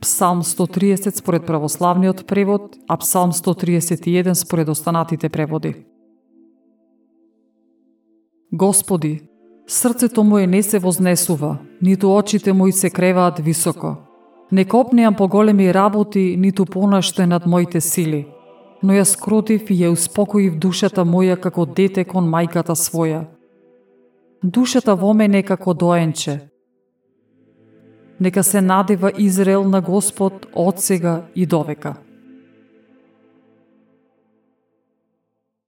Псалм 130 според православниот превод, а Псалм 131 според останатите преводи. Господи, срцето мое не се вознесува, ниту очите мои се креваат високо. Не копнеам по големи работи, ниту понаште над моите сили, но ја скротив и ја успокоив душата моја како дете кон мајката своја. Душата во мене како доенче, Нека се надева Израел на Господ од сега и довека.